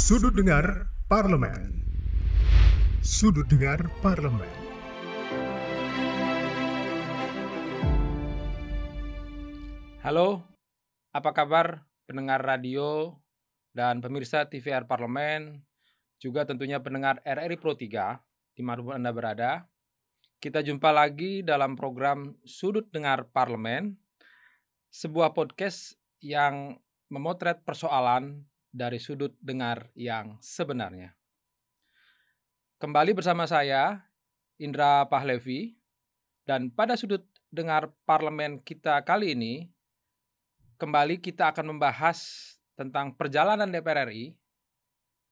Sudut Dengar Parlemen. Sudut Dengar Parlemen. Halo, apa kabar pendengar radio dan pemirsa TVR Parlemen, juga tentunya pendengar RRI Pro 3 di mana pun Anda berada. Kita jumpa lagi dalam program Sudut Dengar Parlemen, sebuah podcast yang memotret persoalan dari sudut dengar yang sebenarnya. Kembali bersama saya, Indra Pahlevi, dan pada sudut dengar parlemen kita kali ini, kembali kita akan membahas tentang perjalanan DPR RI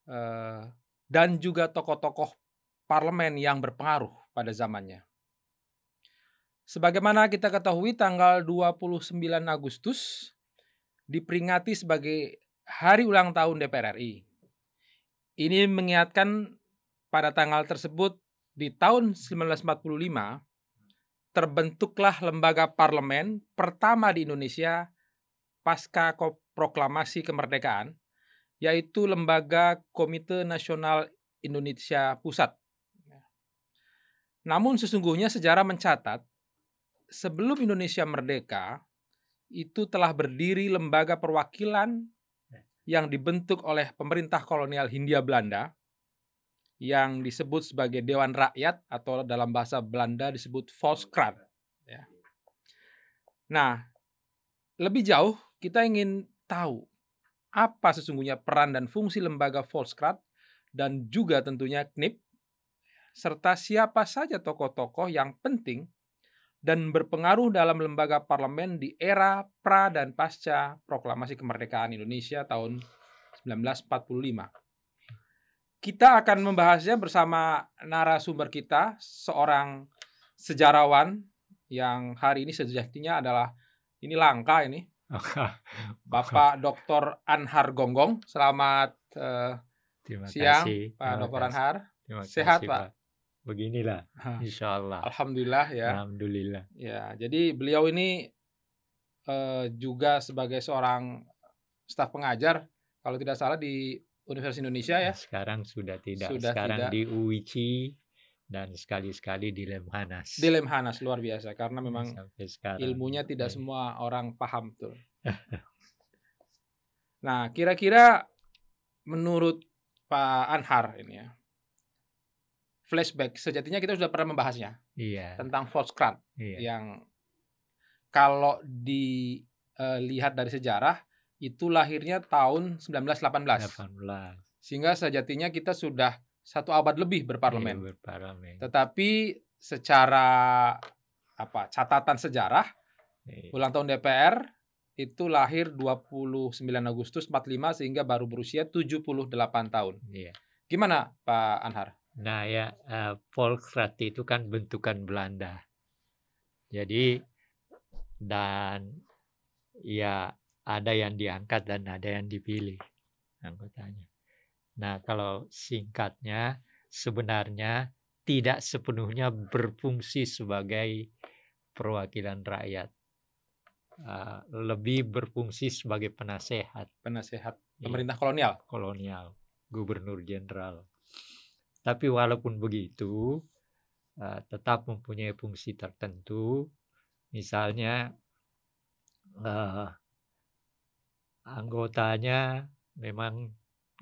eh, dan juga tokoh-tokoh parlemen yang berpengaruh pada zamannya. Sebagaimana kita ketahui tanggal 29 Agustus diperingati sebagai hari ulang tahun DPR RI. Ini mengingatkan pada tanggal tersebut di tahun 1945 terbentuklah lembaga parlemen pertama di Indonesia pasca proklamasi kemerdekaan yaitu lembaga Komite Nasional Indonesia Pusat. Namun sesungguhnya sejarah mencatat sebelum Indonesia merdeka itu telah berdiri lembaga perwakilan yang dibentuk oleh pemerintah kolonial Hindia Belanda yang disebut sebagai Dewan Rakyat atau dalam bahasa Belanda disebut Volkskrant. Ya. Nah, lebih jauh kita ingin tahu apa sesungguhnya peran dan fungsi lembaga Volkskrant dan juga tentunya KNIP serta siapa saja tokoh-tokoh yang penting dan berpengaruh dalam lembaga parlemen di era pra dan pasca proklamasi kemerdekaan Indonesia tahun 1945. Kita akan membahasnya bersama narasumber kita, seorang sejarawan yang hari ini sejatinya adalah ini langka ini. Bapak Dr. Anhar Gonggong. Selamat uh, siang Pak Dr. Anhar. Sehat Pak beginilah insya Allah alhamdulillah ya. Alhamdulillah. Ya jadi beliau ini uh, juga sebagai seorang staf pengajar kalau tidak salah di Universitas Indonesia ya. Sekarang sudah tidak. Sudah sekarang tidak. di UICI dan sekali-sekali di Lemhanas di Lemhanas luar biasa. Karena memang ilmunya tidak ya. semua orang paham tuh nah kira-kira menurut Pak Anhar ini ya flashback sejatinya kita sudah pernah membahasnya iya. tentang Volkskrant iya. yang kalau dilihat dari sejarah itu lahirnya tahun 1918 18. sehingga sejatinya kita sudah satu abad lebih berparlemen, iya, berparlemen. tetapi secara apa catatan sejarah iya. ulang tahun DPR itu lahir 29 Agustus 45 sehingga baru berusia 78 tahun. Iya. Gimana Pak Anhar? Nah ya, uh, Volksrat itu kan bentukan Belanda. Jadi dan ya ada yang diangkat dan ada yang dipilih anggotanya. Nah kalau singkatnya sebenarnya tidak sepenuhnya berfungsi sebagai perwakilan rakyat. Uh, lebih berfungsi sebagai penasehat. Penasehat iya. pemerintah kolonial. Kolonial, gubernur jenderal. Tapi walaupun begitu, uh, tetap mempunyai fungsi tertentu. Misalnya uh, anggotanya memang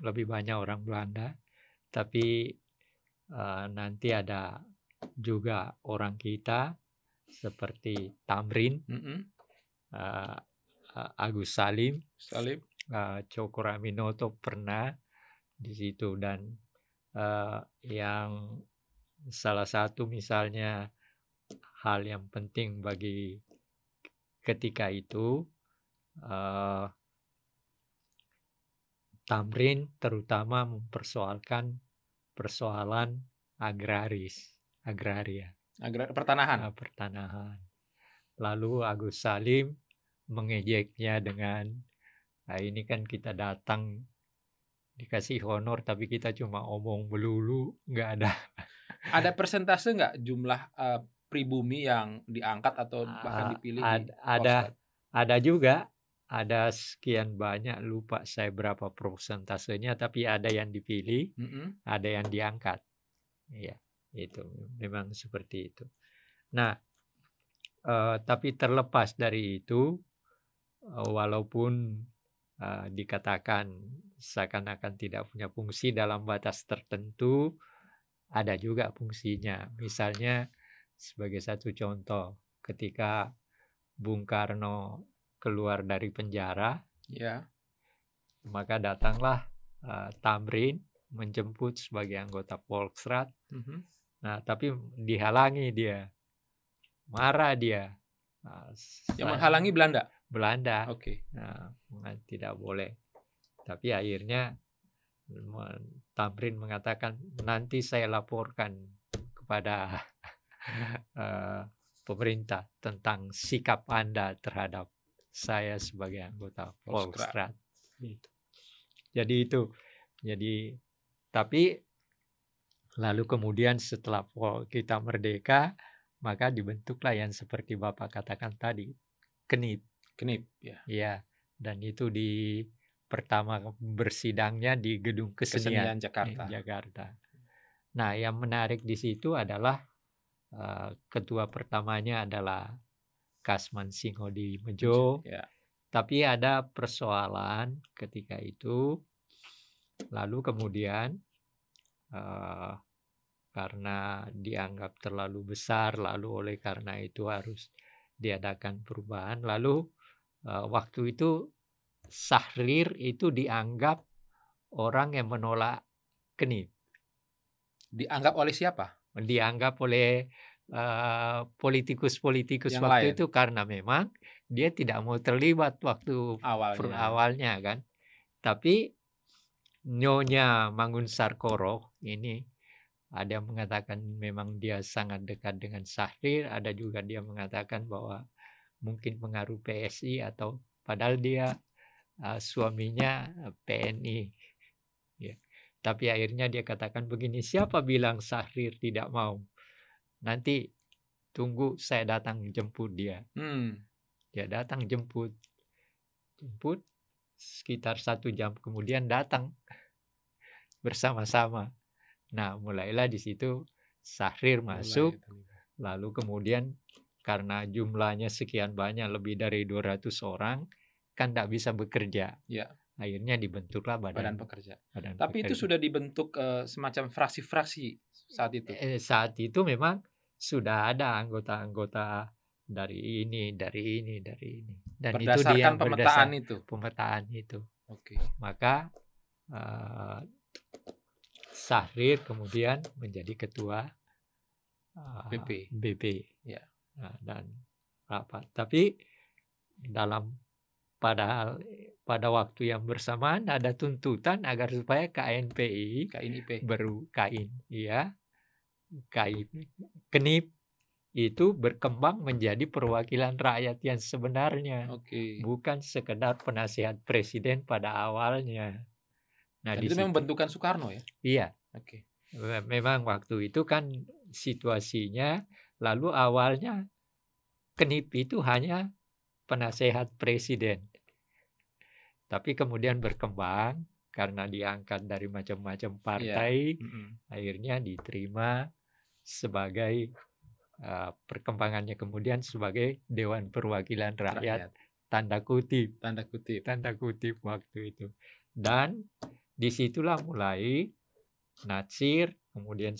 lebih banyak orang Belanda, tapi uh, nanti ada juga orang kita seperti Tamrin, mm -hmm. uh, Agus Salim, Salim, uh, Cokro pernah di situ dan uh, yang salah satu misalnya hal yang penting bagi ketika itu uh, Tamrin terutama mempersoalkan persoalan agraris, agraria. Agra pertanahan. Uh, pertanahan. Lalu Agus Salim mengejeknya dengan, nah ini kan kita datang dikasih honor tapi kita cuma omong melulu nggak ada ada persentase nggak jumlah uh, pribumi yang diangkat atau bahkan dipilih ad, ada ada juga ada sekian banyak lupa saya berapa persentasenya tapi ada yang dipilih, Mm-mm. ada yang diangkat. Iya, itu memang seperti itu. Nah, eh, tapi terlepas dari itu, eh, walaupun eh, dikatakan seakan-akan tidak punya fungsi dalam batas tertentu, ada juga fungsinya. Misalnya sebagai satu contoh, ketika Bung Karno keluar dari penjara, Ya. maka datanglah eh, Tamrin menjemput sebagai anggota Volksrat. Mhm. Nah, tapi dihalangi dia, marah dia. Nah, Yang menghalangi Belanda. Belanda. Oke. Nah, menga- tidak boleh. Tapi akhirnya Tamrin mengatakan nanti saya laporkan kepada eh, pemerintah tentang sikap Anda terhadap saya sebagai anggota. Volksrat. Gitu. Jadi itu. Jadi tapi lalu kemudian setelah kita merdeka maka dibentuklah yang seperti Bapak katakan tadi KNIP Kenip. Ya. Ya, dan itu di pertama bersidangnya di Gedung Kesenian, Kesenian Jakarta. Jakarta. Nah, yang menarik di situ adalah eh, ketua pertamanya adalah Kasman Singhodi Mejo, Ya. tapi ada persoalan ketika itu. Lalu kemudian eh, karena dianggap terlalu besar, lalu oleh karena itu harus diadakan perubahan. Lalu eh, waktu itu Sahrir itu dianggap orang yang menolak kenip, Dianggap oleh siapa? dianggap oleh eh, politikus-politikus Yang waktu lain. itu karena memang dia tidak mau terlibat waktu Awalnya. awalnya kan. Tapi Nyonya Mangun Sarkoro ini ada yang mengatakan memang dia sangat dekat dengan Sahrir, ada juga dia mengatakan bahwa mungkin pengaruh PSI atau padahal dia uh, suaminya uh, PNI. Ya. Tapi akhirnya dia katakan begini, siapa bilang Sahrir tidak mau? Nanti tunggu saya datang jemput dia. Hmm. Dia datang jemput. Jemput sekitar satu jam kemudian datang bersama-sama. Nah, mulailah di situ Sahrir masuk, Mulai lalu kemudian karena jumlahnya sekian banyak, lebih dari 200 orang, kan tidak bisa bekerja. Ya. Akhirnya dibentuklah Badan badan, pekerja. badan Tapi itu pekerja. sudah dibentuk eh, semacam fraksi-fraksi saat itu. Eh, saat itu memang sudah ada anggota-anggota dari ini, dari ini, dari ini. Dan itu Berdasarkan dia pemetaan berdasar itu. pemetaan itu. Oke. Maka eh, Sahrir kemudian menjadi ketua eh, BP. BP. Ya. Nah, dan rapat. Tapi dalam pada pada waktu yang bersamaan ada tuntutan agar supaya KNPI KNIP. baru KIN, ya, KIN, KNIP itu berkembang menjadi perwakilan rakyat yang sebenarnya, Oke. bukan sekedar penasihat presiden pada awalnya. Nah, Dan itu memang bentukan Soekarno ya. iya, Oke. Me- Memang waktu itu kan situasinya, lalu awalnya KNIP itu hanya penasehat presiden. Tapi kemudian berkembang karena diangkat dari macam-macam partai, Mm-mm. akhirnya diterima sebagai uh, perkembangannya kemudian sebagai Dewan Perwakilan Rakyat, Rakyat. tanda kutip Tanda kutip. tanda kutip waktu itu. Dan di situlah mulai Natsir, kemudian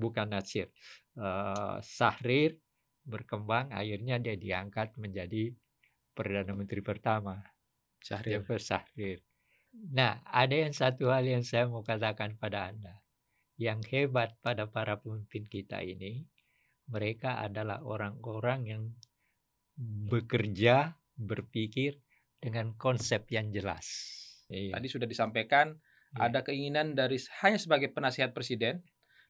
bukan Natsir, eh, Sahrir berkembang, akhirnya dia diangkat menjadi Perdana Menteri pertama, Syahrir. Jafar Sahrir. Nah, ada yang satu hal yang saya mau katakan pada Anda. Yang hebat pada para pemimpin kita ini, mereka adalah orang-orang yang bekerja, berpikir dengan konsep yang jelas. Iya. Tadi sudah disampaikan Iya. ada keinginan dari hanya sebagai penasihat presiden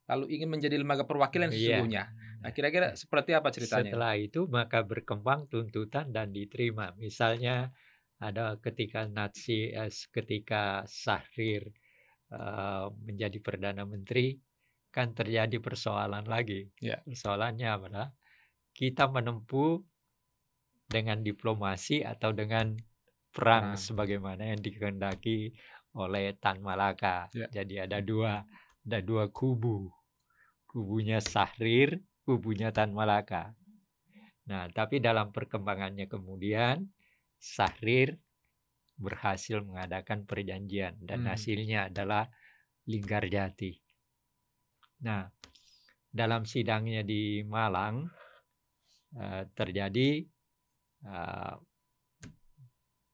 lalu ingin menjadi lembaga perwakilan Iya. sesungguhnya. Nah, kira-kira seperti apa ceritanya? Setelah itu maka berkembang tuntutan dan diterima. Misalnya ada ketika Nazi, eh, ketika Sahrir eh, menjadi perdana menteri, kan terjadi persoalan lagi. Ya. Persoalannya adalah kita menempuh dengan diplomasi atau dengan perang Perang. sebagaimana yang dikehendaki oleh Tan Malaka. Ya. Jadi ada dua ada dua kubu. Kubunya Sahrir, kubunya Tan Malaka. Nah, tapi dalam perkembangannya kemudian Sahrir berhasil mengadakan perjanjian dan Hmm. hasilnya adalah Linggarjati. Nah, dalam sidangnya di Malang eh, terjadi eh,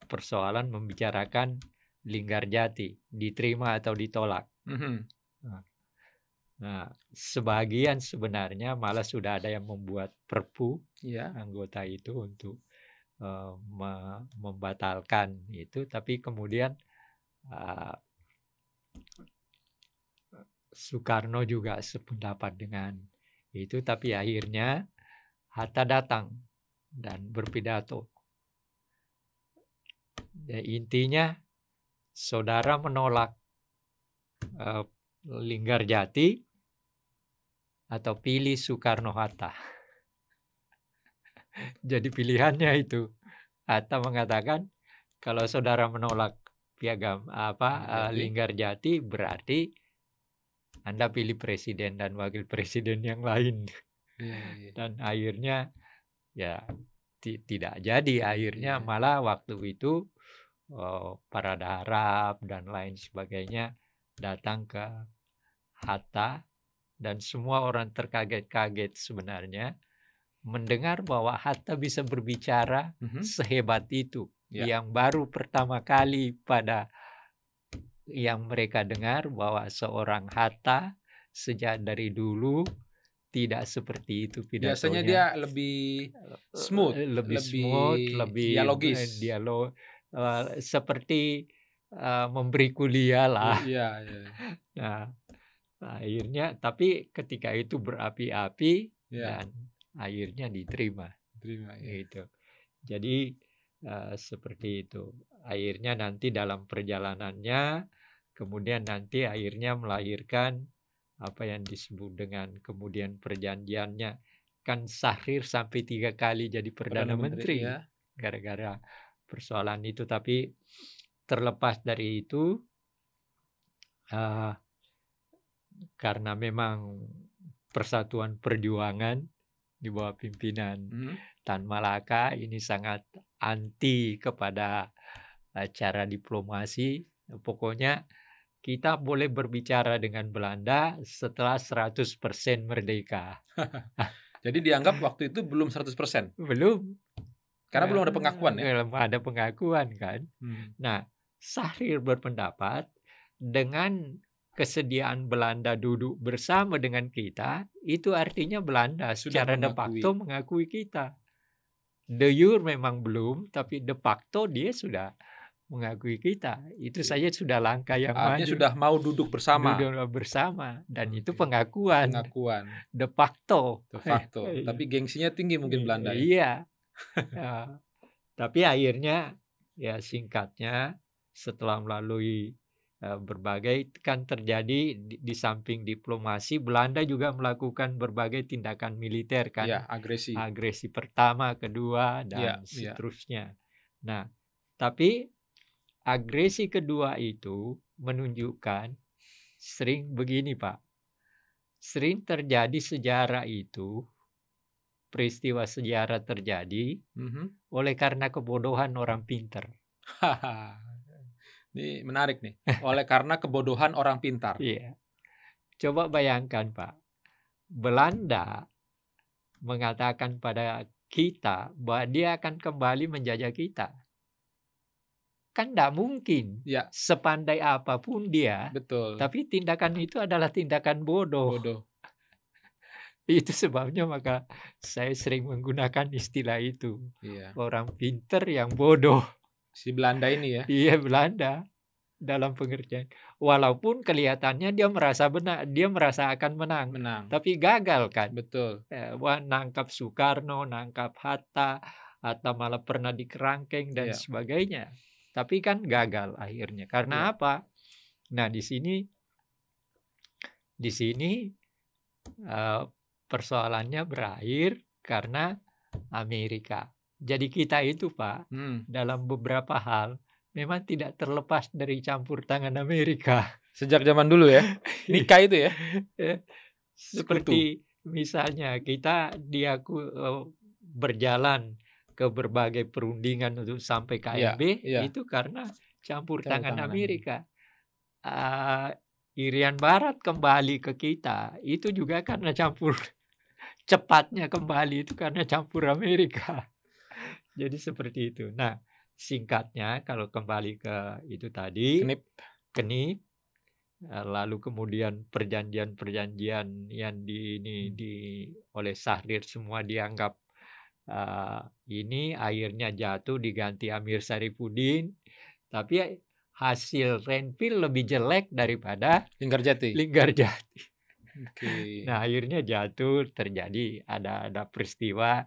persoalan membicarakan Linggarjati, diterima atau ditolak. Mhm. Nah, sebagian sebenarnya malah sudah ada yang membuat perpu Iya. anggota itu untuk eh, me- membatalkan itu, tapi kemudian eh, Soekarno juga sependapat dengan itu, tapi akhirnya Hatta datang dan berpidato. Ya, intinya saudara menolak eh, Linggarjati atau pilih Soekarno Hatta. Jadi pilihannya itu. Hatta mengatakan kalau saudara menolak piagam apa eh, Linggarjati berarti Anda pilih presiden dan wakil presiden yang lain. Iya, iya. dan akhirnya ya ti- tidak jadi. Akhirnya Iya. malah waktu itu eh, Parada Harap dan lain sebagainya datang ke Hatta. Dan semua orang terkaget-kaget sebenarnya mendengar bahwa Hatta bisa berbicara Mhm. sehebat itu Ya. yang baru pertama kali pada yang mereka dengar bahwa seorang Hatta sejak dari dulu tidak seperti itu pidatonya Biasanya dia lebih smooth, Eh, lebih, lebih smooth, lebih dialogis. eh, dialog eh, seperti eh, memberi kuliah lah. Iya, iya. Nah, akhirnya tapi ketika itu berapi-api Iya, dan akhirnya diterima terima ya. gitu. Jadi eh, seperti itu. Akhirnya nanti dalam perjalanannya kemudian nanti akhirnya melahirkan apa yang disebut dengan kemudian perjanjiannya kan Sahrir sampai tiga kali jadi perdana, menteri ya. gara-gara persoalan itu tapi terlepas dari itu eh, karena memang persatuan perjuangan di bawah pimpinan Mhm. Tan Malaka ini sangat anti kepada cara diplomasi pokoknya kita boleh berbicara dengan Belanda setelah 100% merdeka Jadi dianggap waktu itu belum 100%. belum Karena belum ada pengakuan ya. belum ada pengakuan kan Hmm. Nah, Sahrir berpendapat dengan kesediaan Belanda duduk bersama dengan kita, itu artinya Belanda Sudah secara de mengakui. facto mengakui kita. De jure memang belum, tapi de facto dia sudah mengakui kita. Itu saja sudah langkah yang Artinya maju. sudah mau duduk bersama. Duduk bersama dan itu Oke. pengakuan Pengakuan de facto. de facto. Iya. Tapi gengsinya tinggi mungkin Belanda ya. Iya. Ya. Tapi akhirnya ya singkatnya setelah melalui berbagai kan terjadi di, di samping diplomasi Belanda juga melakukan berbagai tindakan militer kan. Iya, agresi. Agresi pertama, kedua dan iya. seterusnya. Nah, tapi agresi kedua itu menunjukkan sering begini, Pak. Sering terjadi sejarah itu peristiwa sejarah terjadi Mhm. oleh karena kebodohan orang pinter. Ini menarik nih. Oleh karena kebodohan orang pintar. Iya. Coba bayangkan, Pak. Belanda mengatakan pada kita bahwa dia akan kembali menjajah kita. Kan tidak mungkin. Ya. Sepandai apa pun dia, Betul. tapi tindakan itu adalah tindakan bodoh. bodoh. Itu sebabnya maka saya sering menggunakan istilah itu. Iya. Orang pinter yang bodoh. Si Belanda ini ya. Iya Belanda dalam pengertian. Walaupun kelihatannya dia merasa benar, dia merasa akan menang, Menang. tapi gagal kan. Betul. Eh, wah, nangkap Soekarno, nangkap Hatta, atau malah pernah dikerangkeng dan Iya. sebagainya. Tapi kan gagal akhirnya. Karena Iya. apa? Nah di sini, di sini eh, persoalannya berakhir karena Amerika. Jadi kita itu Pak, Hmm. dalam beberapa hal memang tidak terlepas dari campur tangan Amerika. Sejak zaman dulu ya. Nikah itu ya. Eh, Seperti misalnya kita diaku eh, berjalan ke berbagai perundingan untuk sampai KMB iya. itu karena campur Campur tangan tangan Amerika. Ah, Irian Barat kembali ke kita itu juga karena campur cepatnya kembali itu karena campur Amerika. Jadi seperti itu. Nah, singkatnya kalau kembali ke itu tadi Kenip. Kenip eh, lalu kemudian perjanjian-perjanjian yang di ini Hmm. di oleh Sahrir semua dianggap eh, ini akhirnya jatuh diganti Amir Saripudin tapi hasil Renville lebih jelek daripada Linggarjati. Linggarjati. Oke. Nah, akhirnya jatuh terjadi ada ada peristiwa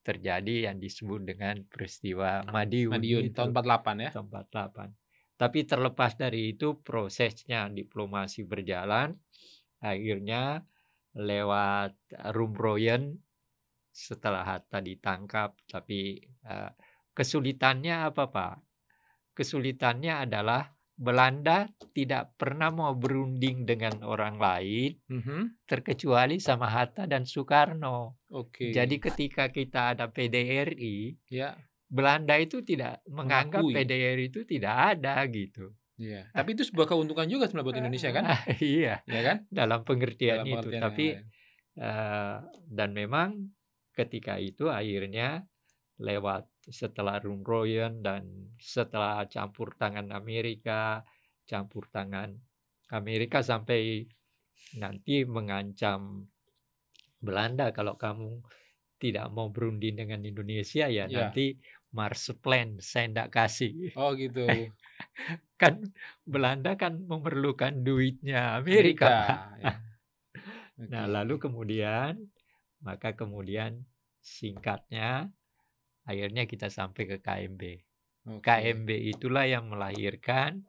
terjadi yang disebut dengan peristiwa Madiun. Madiun itu. tahun 48 ya. tahun 48. Tapi terlepas dari itu prosesnya diplomasi berjalan akhirnya lewat Rumroyen setelah Hatta ditangkap tapi eh, kesulitannya apa Pak? Kesulitannya adalah Belanda tidak pernah mau berunding dengan orang lain Mhm. terkecuali sama Hatta dan Soekarno. Oke. Jadi ketika kita ada PDRI ya. Belanda itu tidak menganggap Mengakui. PDRI itu tidak ada gitu. Iya. Tapi itu sebuah keuntungan juga sebenarnya buat Indonesia kan? iya, Ya kan? dalam pengertian Dalam itu. pengertian yang Tapi eh, dan memang ketika itu akhirnya lewat setelah Rumroyen dan setelah campur tangan Amerika, campur tangan Amerika sampai nanti mengancam Belanda kalau kamu tidak mau berunding dengan Indonesia ya Ya. nanti Mars Plan saya tidak kasih. Oh gitu. kan Belanda kan memerlukan duitnya Amerika. Pak. ya. Nah, Oke. lalu kemudian maka kemudian singkatnya akhirnya kita sampai ke KMB. Oke. KMB itulah yang melahirkan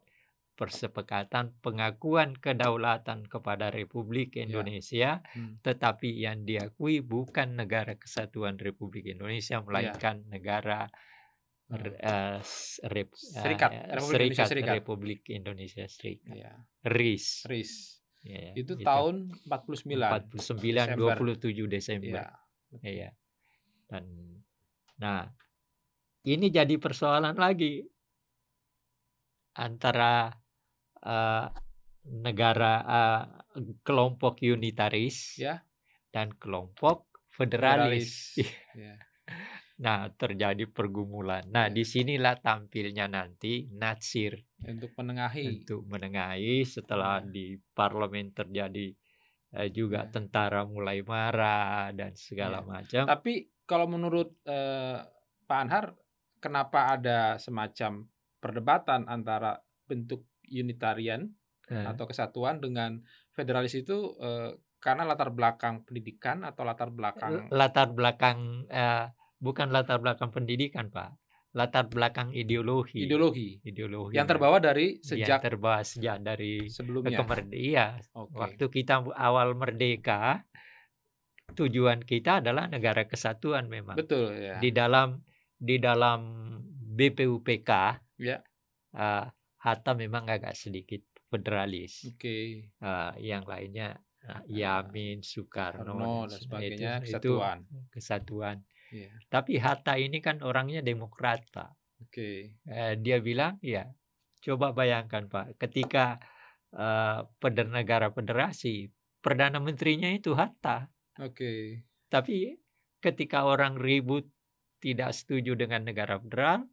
persepakatan pengakuan kedaulatan kepada Republik Indonesia Hmm. tetapi yang diakui bukan negara kesatuan Republik Indonesia melainkan negara Hmm. eh, s- rep- Serikat, eh, Republik Indonesia Serikat. Republik Indonesia Serikat. Iya. RIS. RIS. Ya, Itu tahun 49. 49 Desember. 27 Desember. Iya. Iya. Dan nah, ini jadi persoalan lagi antara eh, negara eh, kelompok unitaris Ya. dan kelompok federalis. Ya. Nah, terjadi pergumulan. Nah, Ya. di sinilah tampilnya nanti Natsir Untuk menengahi. untuk menengahi setelah Ya. di parlemen terjadi eh, juga Ya. tentara mulai marah dan segala Ya. macam. Tapi kalau menurut eh, Pak Anhar, kenapa ada semacam perdebatan antara bentuk unitarian Eh, atau kesatuan dengan federalis itu eh, karena latar belakang pendidikan atau latar belakang latar belakang eh, bukan latar belakang pendidikan, Pak. Latar belakang ideologi. ideologi Ideologi yang terbawa dari yang sejak terbawa sejak dari sebelumnya. kemerdekaan. Iya, Oke. waktu kita awal merdeka, tujuan kita adalah negara kesatuan memang. Betul ya. Di dalam di dalam BPUPK, Ya. eh, Hatta memang agak sedikit federalis. Oke. Eh, yang lainnya eh, Yamin, Soekarno, Karno dan se- sebagainya itu- itu kesatuan. kesatuan. Iya. Tapi Hatta ini kan orangnya demokrat, Pak. Oke. Eh, dia bilang, ya, coba bayangkan, Pak, ketika pada negara federasi, perdana menterinya itu Hatta. Oke. Tapi ketika orang ribut tidak setuju dengan negara federal,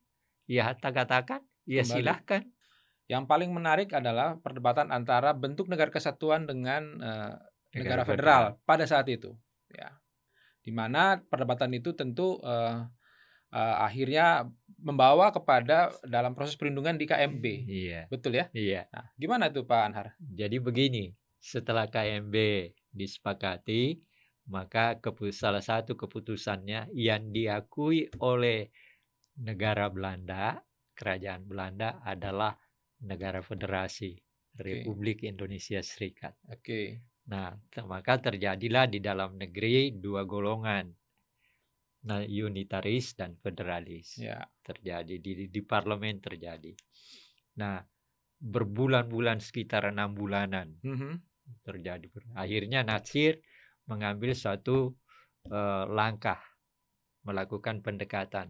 ya Hatta katakan, ya Kembali. silahkan. Yang paling menarik adalah perdebatan antara bentuk negara kesatuan dengan eh, negara federal pada saat itu. Ya. Di mana perdebatan itu tentu eh, eh, akhirnya membawa kepada dalam proses perlindungan di KMB. Iya, Betul ya? iya. Nah, gimana tuh Pak Anhar? Jadi begini, setelah KMB disepakati, maka salah satu keputusannya yang diakui oleh negara Belanda, kerajaan Belanda adalah negara federasi Republik Indonesia Serikat. Oke. Nah, te- maka terjadilah di dalam negeri dua golongan. nah unitaris dan federalis Ya. terjadi di di parlemen terjadi. Nah, berbulan-bulan sekitar enam bulanan Mhm. terjadi. Akhirnya Natsir mengambil suatu eh, langkah melakukan pendekatan,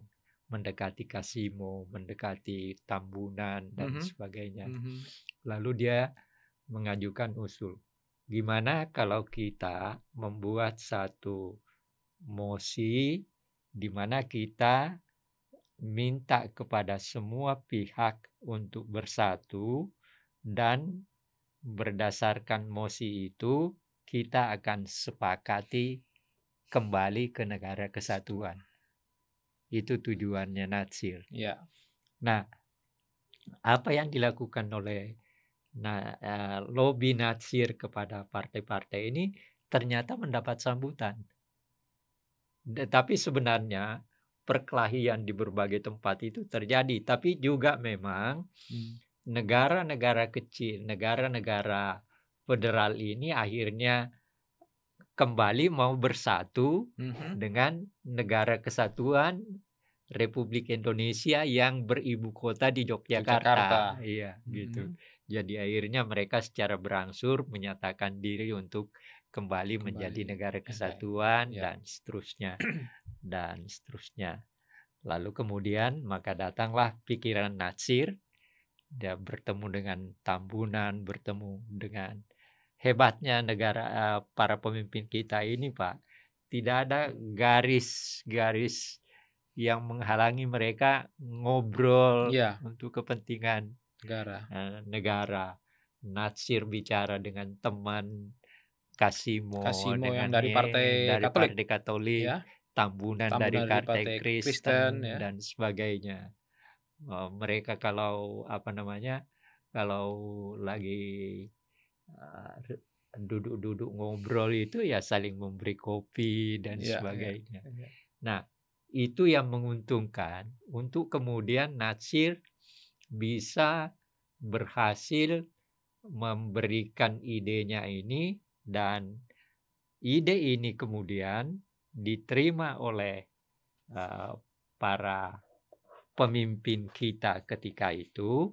mendekati Kasimo, mendekati Tambunan dan Mhm. sebagainya. Mhm. Lalu dia mengajukan usul, gimana kalau kita membuat satu mosi di mana kita minta kepada semua pihak untuk bersatu dan berdasarkan mosi itu kita akan sepakati kembali ke negara kesatuan. Itu tujuannya Natsir. Ya. Nah, apa yang dilakukan oleh nah, eh, lobby Natsir kepada partai-partai ini ternyata mendapat sambutan. Tapi sebenarnya perkelahian di berbagai tempat itu terjadi, tapi juga memang Hmm. negara-negara kecil, negara-negara federal ini akhirnya kembali mau bersatu Mhm. dengan negara kesatuan Republik Indonesia yang beribu kota di Yogyakarta. Yogyakarta. Iya, gitu. Mhm. Jadi akhirnya mereka secara berangsur menyatakan diri untuk kembali, menjadi Kembali. negara Oke. kesatuan Ya. dan seterusnya dan seterusnya. Lalu kemudian maka datanglah pikiran Natsir dia bertemu dengan Tambunan, bertemu dengan hebatnya negara eh, para pemimpin kita ini, Pak. Tidak ada garis-garis yang menghalangi mereka ngobrol Iya, untuk kepentingan negara. eh, negara. Natsir bicara dengan teman Kasimo, Kasimo yang dengan dari Ye- partai dari Katolik. partai Katolik, Ya. Tambunan, Tambunan dari dari partai partai Kristen, Kristen, ya. dan sebagainya. Eh, mereka kalau apa namanya kalau lagi duduk-duduk ngobrol itu ya saling memberi kopi dan Iya, iya, sebagainya. iya. Nah, itu yang menguntungkan untuk kemudian Natsir bisa berhasil memberikan idenya ini dan ide ini kemudian diterima oleh eh, para pemimpin kita ketika itu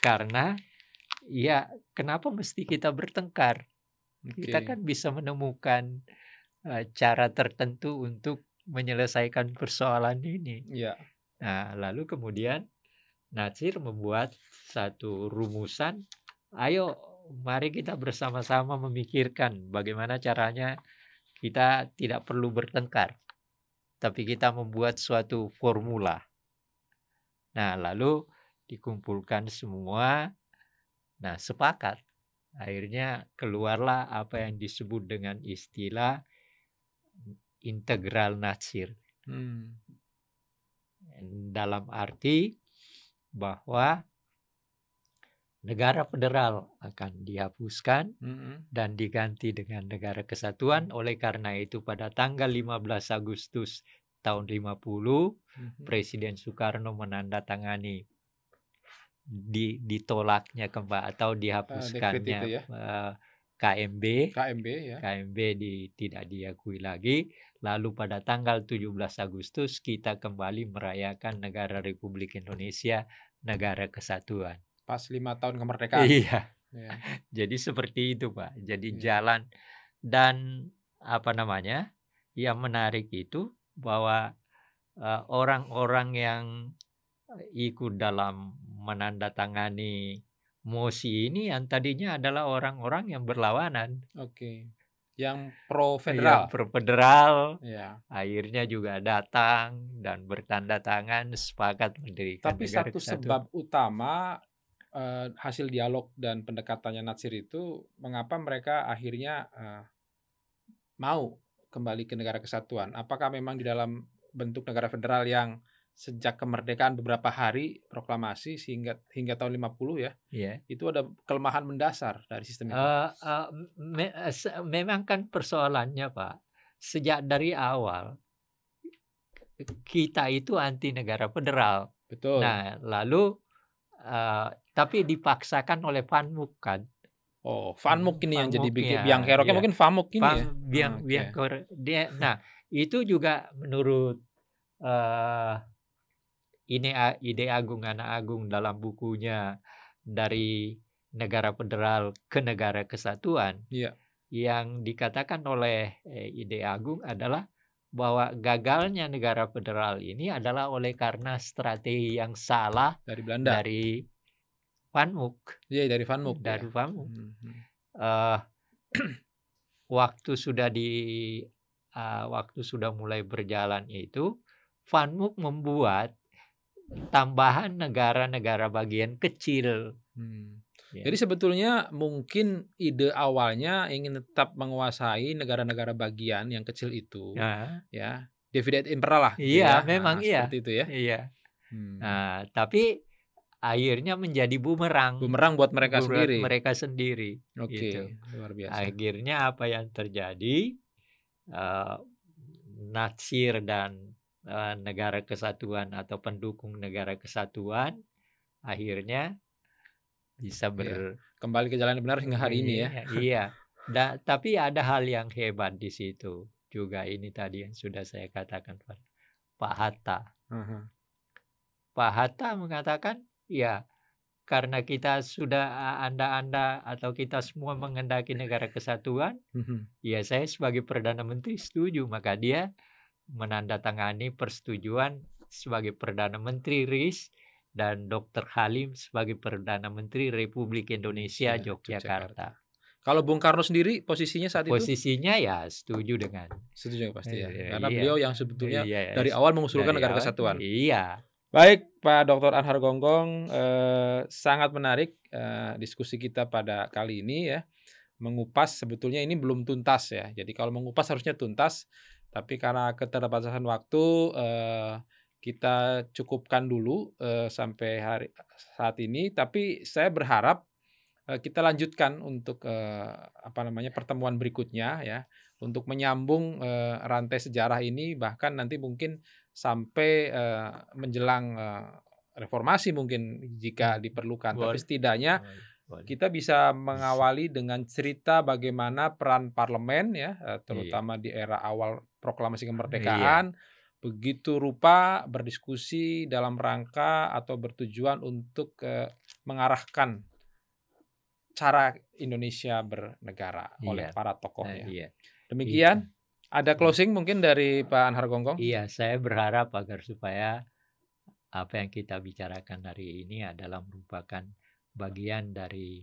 karena ya kenapa mesti kita bertengkar? Kita Oke. kan bisa menemukan eh, cara tertentu untuk menyelesaikan persoalan ini. Iya. Nah, lalu kemudian Natsir membuat satu rumusan, ayo mari kita bersama-sama memikirkan bagaimana caranya kita tidak perlu bertengkar, tapi kita membuat suatu formula. Nah, lalu dikumpulkan semua, nah sepakat. Akhirnya keluarlah apa yang disebut dengan istilah integral Natsir. Hmm. dalam arti bahwa negara federal akan dihapuskan Mhm. dan diganti dengan negara kesatuan. Oleh karena itu pada tanggal 15 Agustus tahun 50 Mhm. Presiden Soekarno menandatangani di, ditolaknya kembali atau dihapuskannya itu ya. eh, KMB KMB ya. KMB di, tidak diakui lagi. Lalu pada tanggal 17 Agustus kita kembali merayakan negara Republik Indonesia, negara kesatuan. Pas lima tahun kemerdekaan. Iya, Ya. jadi seperti itu Pak. Jadi Iya. jalan dan apa namanya? Yang menarik itu bahwa eh, orang-orang yang ikut dalam menandatangani mosi ini yang tadinya adalah orang-orang yang berlawanan, Oke. Yang pro yang federal. federal, Ya. akhirnya juga datang dan bertanda tangan sepakat mendirikan Tapi negara satu kesatuan. sebab utama eh, hasil dialog dan pendekatannya Natsir itu mengapa mereka akhirnya eh, mau kembali ke negara kesatuan? Apakah memang di dalam bentuk negara federal yang sejak kemerdekaan beberapa hari proklamasi sehingga hingga tahun 50 ya, Iya. itu ada kelemahan mendasar dari sistem itu. Eh, eh, me- se- memang kan persoalannya Pak, sejak dari awal kita itu anti negara federal. Betul. Nah, lalu eh, tapi dipaksakan oleh Panmuk kan. oh, Fanmuk ini yang jadi Fanmuk, bikin ya, biang keroknya iya. mungkin Famuk ini ya. Pam- biang biang kor- dia nah itu juga menurut uh, ini ide Agung Anak Agung dalam bukunya dari negara federal ke negara kesatuan. Iya. Yang dikatakan oleh eh, ide Agung adalah bahwa gagalnya negara federal ini adalah oleh karena strategi yang salah dari Belanda dari Van Mook. Iya dari Van Mook. Dari ya. Van Mook. Hmm, hmm. Uh, waktu sudah di uh, waktu sudah mulai berjalan itu Van Mook membuat tambahan negara-negara bagian kecil. Hmm. Ya. Jadi sebetulnya mungkin ide awalnya ingin tetap menguasai negara-negara bagian yang kecil itu, ya, ya, divide impera lah. Gitu iya, ya. memang nah, iya. Seperti itu ya. Iya. Hmm. Nah, tapi akhirnya menjadi bumerang. Bumerang buat mereka buat sendiri. Mereka sendiri. Oke, okay. gitu. luar biasa. Akhirnya apa yang terjadi? Uh, Natsir dan uh, negara kesatuan atau pendukung negara kesatuan akhirnya bisa iya. ber iya. kembali ke jalan yang benar hingga hari ini ya. Iya. iya. Da, tapi ada hal yang hebat di situ juga ini tadi yang sudah saya katakan Pak Hatta. Uh -huh. Pak Hatta mengatakan ya karena kita sudah anda-anda atau kita semua mengendaki negara kesatuan, uh -huh. ya saya sebagai perdana menteri setuju maka dia menandatangani persetujuan sebagai perdana menteri RIS dan Dr. Halim sebagai Perdana Menteri Republik Indonesia ya, Yogyakarta. Kalau Bung Karno sendiri posisinya saat posisinya itu? Posisinya ya setuju dengan. Setuju pasti ya. Eh, Karena iya. beliau yang sebetulnya iya, dari awal mengusulkan negara awal, kesatuan. Iya. Baik, Pak Dr. Anhar Gonggong, eh, sangat menarik eh, diskusi kita pada kali ini ya. Mengupas sebetulnya ini belum tuntas ya. Jadi kalau mengupas harusnya tuntas, tapi karena keterbatasan waktu eh, kita cukupkan dulu uh, sampai hari saat ini tapi saya berharap uh, kita lanjutkan untuk uh, apa namanya pertemuan berikutnya ya untuk menyambung uh, rantai sejarah ini bahkan nanti mungkin sampai uh, menjelang uh, reformasi mungkin jika hmm. diperlukan Boleh. tapi setidaknya Boleh. kita bisa mengawali dengan cerita bagaimana peran parlemen ya iya. terutama iya. di era awal proklamasi kemerdekaan iya begitu rupa berdiskusi dalam rangka atau bertujuan untuk uh, mengarahkan cara Indonesia bernegara iya. oleh para tokoh nah, ya. Iya. Demikian iya. ada closing mungkin dari Pak Anhar Gonggong? Iya, saya berharap agar supaya apa yang kita bicarakan hari ini adalah merupakan bagian dari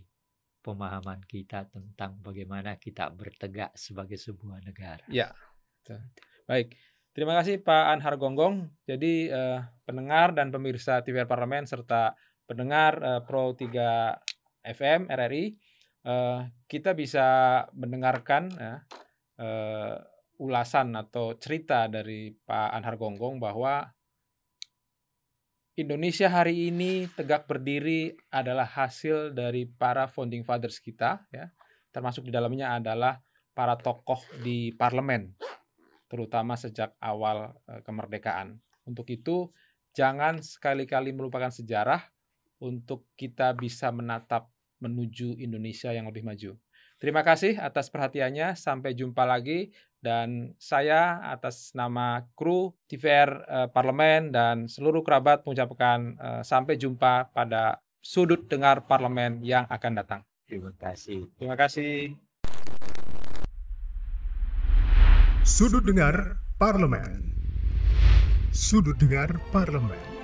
pemahaman kita tentang bagaimana kita bertegak sebagai sebuah negara. Ya. Baik. Terima kasih Pak Anhar Gonggong. Jadi eh, pendengar dan pemirsa TVR Parlemen serta pendengar eh, Pro 3 FM RRI, eh, kita bisa mendengarkan ya, eh, ulasan atau cerita dari Pak Anhar Gonggong bahwa Indonesia hari ini tegak berdiri adalah hasil dari para founding fathers kita ya termasuk di dalamnya adalah para tokoh di parlemen terutama sejak awal kemerdekaan. Untuk itu, jangan sekali-kali melupakan sejarah untuk kita bisa menatap menuju Indonesia yang lebih maju. Terima kasih atas perhatiannya. Sampai jumpa lagi. Dan saya atas nama kru TVR eh, Parlemen dan seluruh kerabat mengucapkan eh, sampai jumpa pada sudut dengar parlemen yang akan datang. Terima kasih. Terima kasih. Sudut Dengar Parlemen. Sudut Dengar Parlemen